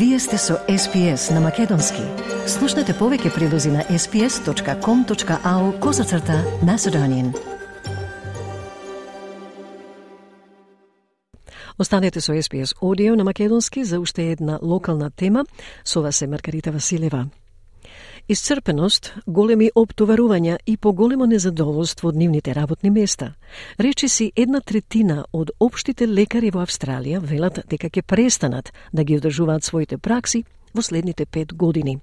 Вие сте со SPS на Македонски. Слушнете повеќе прилози на sps.com.au козацрта на Седонин. Останете со SPS Audio на Македонски за уште една локална тема. Со вас е Маргарита Василева. Исцрпеност, големи оптоварувања и поголемо незадоволство од нивните работни места. Речи си една третина од општите лекари во Австралија велат дека ќе престанат да ги одржуваат своите пракси во следните пет години.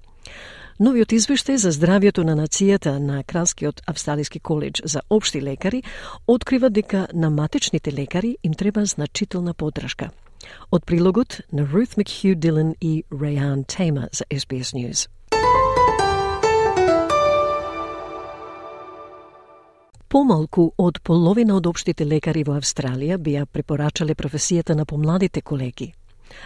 Новиот извештај за здравјето на нацијата на Кралскиот Австралиски коледж за општи лекари открива дека на матечните лекари им треба значителна поддршка. Од прилогот на Ruth McHugh Dillon и Рейан Tamer за SBS News. Помалку од половина од обштите лекари во Австралија беа препорачале професијата на помладите колеги.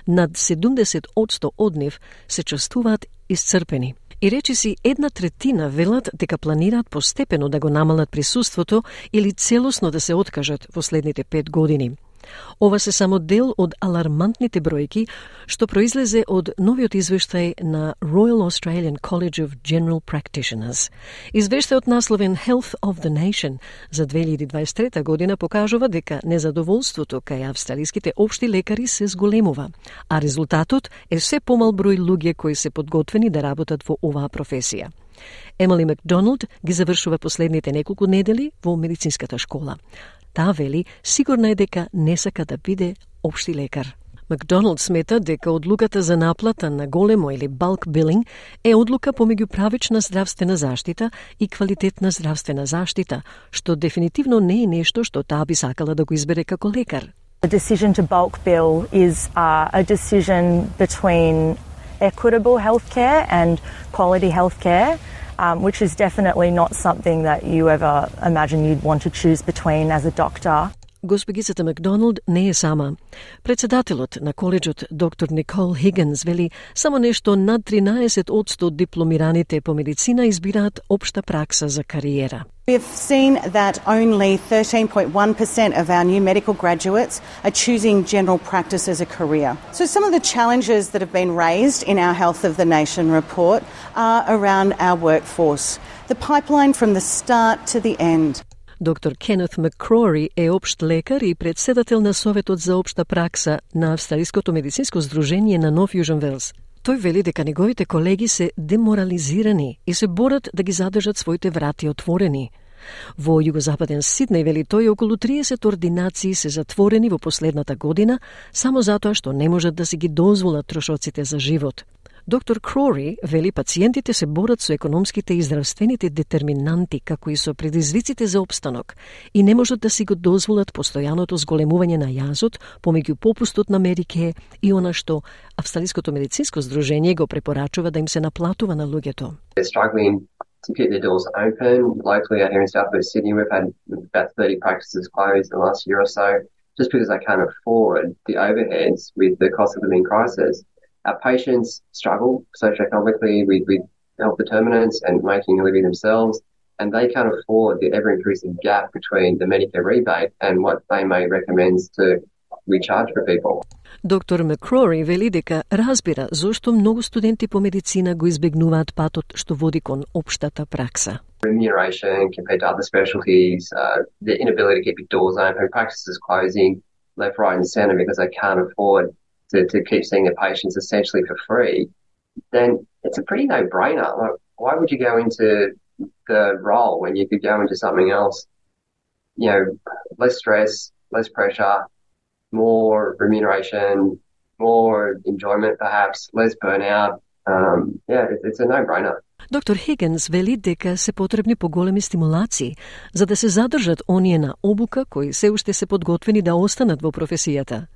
Над 70 одсто од нив се чувствуваат исцрпени. И речи си една третина велат дека планираат постепено да го намалат присуството или целосно да се откажат во следните пет години – Ова се само дел од алармантните бројки што произлезе од новиот извештај на Royal Australian College of General Practitioners. Извештајот насловен Health of the Nation за 2023 година покажува дека незадоволството кај австралиските општи лекари се зголемува, а резултатот е се помал број луѓе кои се подготвени да работат во оваа професија. Емали Макдоналд ги завршува последните неколку недели во медицинската школа. Таа вели сигурна е дека не сака да биде општи лекар. Макдоналд смета дека одлуката за наплата на големо или балк билинг е одлука помеѓу правична здравствена заштита и квалитетна здравствена заштита, што дефинитивно не е нешто што таа би сакала да го избере како лекар. The decision to bulk bill is uh, a decision between equitable healthcare and quality healthcare. Um, which is definitely not something that you ever imagine you'd want to choose between as a doctor. Госпогицата Макдоналд не е сама. Председателот на коледжот доктор Никол Хигенс вели само нешто над 13 од дипломираните по медицина избираат општа пракса за кариера. We've seen that only 13.1% of our new medical graduates are choosing general practice as a career. So, some of the challenges that have been raised in our Health of the Nation report are around our workforce, the pipeline from the start to the end. Доктор Кенет Макрори е општ лекар и председател на Советот за општа пракса на Австралиското медицинско здружение на Нов Јужен Велс. Тој вели дека неговите колеги се деморализирани и се борат да ги задржат своите врати отворени. Во југозападен Сиднеј вели тој околу 30 ординации се затворени во последната година само затоа што не можат да си ги дозволат трошоците за живот. Доктор Крори вели пациентите се борат со економските и здравствените детерминанти како и со предизвиците за обстанок и не можат да си го дозволат постојаното зголемување на јазот помеѓу попустот на Мерике и она што Австралиското медицинско здружение го препорачува да им се наплатува на луѓето. to keep their doors open. Locally out here in South West Sydney, we've had about 30 practices closed in the last year or so just because they can't afford the overheads with the cost of living crisis. Our patients struggle socioeconomically with, with health determinants and making a living themselves, and they can't afford the ever increasing gap between the Medicare rebate and what they may recommend to recharge for people. Доктор Макрори вели дека разбира зошто многу студенти по медицина го избегнуваат патот што води кон општата пракса. Remuneration compared to other specialties, uh, the inability to keep your doors open, practices closing left, right and centre because they can't afford to, to keep seeing their patients essentially for free, then it's a pretty no-brainer. Like, why would you go into the role when you could go into something else? You know, less stress, less pressure, more remuneration, more enjoyment perhaps, less burnout. Um, yeah, it's a no-brainer. Доктор Хигенс вели дека се потребни поголеми стимулации за да се задржат оние на обука кои се уште се подготвени да останат во професијата.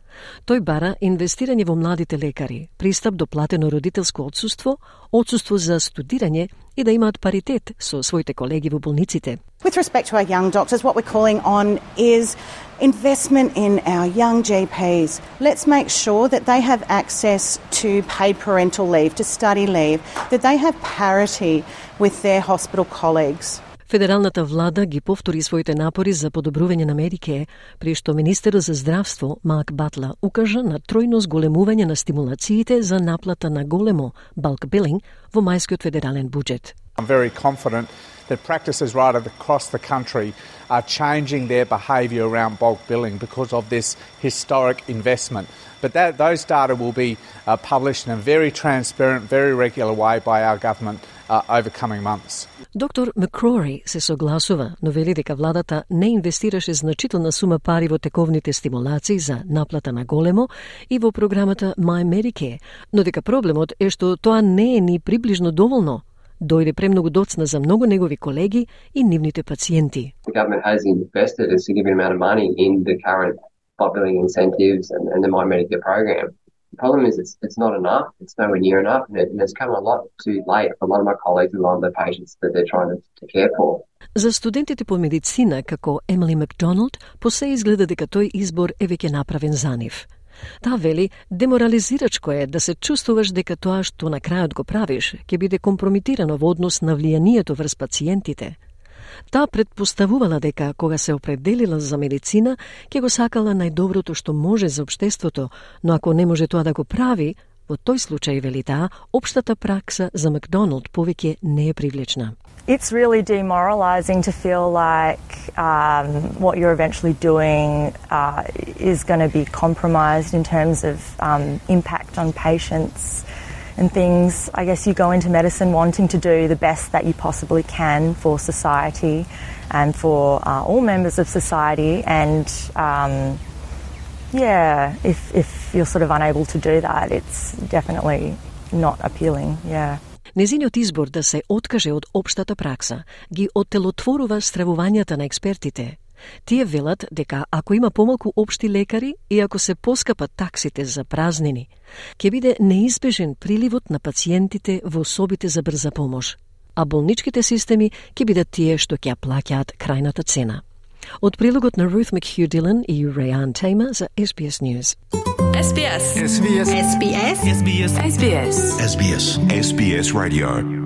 Тој бара инвестирање во младите лекари, пристап до платено родителско отсуство, отсуство за студирање и да имаат паритет со своите колеги во болниците. With respect to our young doctors, what we're calling on is investment in our young GPs. Let's make sure that they have access to paid parental leave, to study leave, that they have parity with their hospital colleagues. Федералната влада ги повтори своите напори за подобрување на Медике, при што министерот за здравство Мак Батла укажа на тројно зголемување на стимулациите за наплата на големо балк билинг во мајскиот федерален буџет. I'm very confident that practices right across the country are changing their behaviour around bulk billing because of this historic investment. But that, those data will be uh, published in a very transparent, very regular way by our government uh, over coming months. Доктор Макрори се согласува, но вели дека владата не инвестираше значителна сума пари во тековните стимулации за наплата на големо и во програмата My Medicare, но дека проблемот е што тоа не е ни приближно доволно дојде премногу доцна за многу негови колеги и нивните пациенти. The the problem is it's, it's not enough. It's nowhere near enough, and, it, and it's come a lot too late for a lot of my colleagues and a lot of the patients that they're trying to, to care for. За студентите по медицина, како Емили Макдоналд, по се изгледа дека тој избор е веќе направен за нив. Та вели, деморализирачко е да се чувствуваш дека тоа што на крајот го правиш ќе биде компромитирано во однос на влијанието врз пациентите. Таа предпоставувала дека кога се определила за медицина, ќе го сакала најдоброто што може за обштеството, но ако не може тоа да го прави, во тој случај, вели таа, општата пракса за Макдоналд повеќе не е привлечна. It's really demoralizing to feel like um, what you're eventually doing uh, is going to be compromised in terms of um, impact on patients and things. I guess you go into medicine wanting to do the best that you possibly can for society and for uh, all members of society, and um, yeah, if, if you're sort of unable to do that, it's definitely not appealing, yeah. Незиниот избор да се откаже од општата пракса ги оттелотворува стравувањата на експертите. Тие велат дека ако има помалку општи лекари и ако се поскапат таксите за празнини, ќе биде неизбежен приливот на пациентите во особите за брза помош, а болничките системи ќе бидат тие што ќе плаќаат крајната цена. Од прилогот на Ruth McHugh Dillon и Rayan Tamer за SBS News. SBS. SBS. SBS. SBS. SBS. SBS. SBS Radio.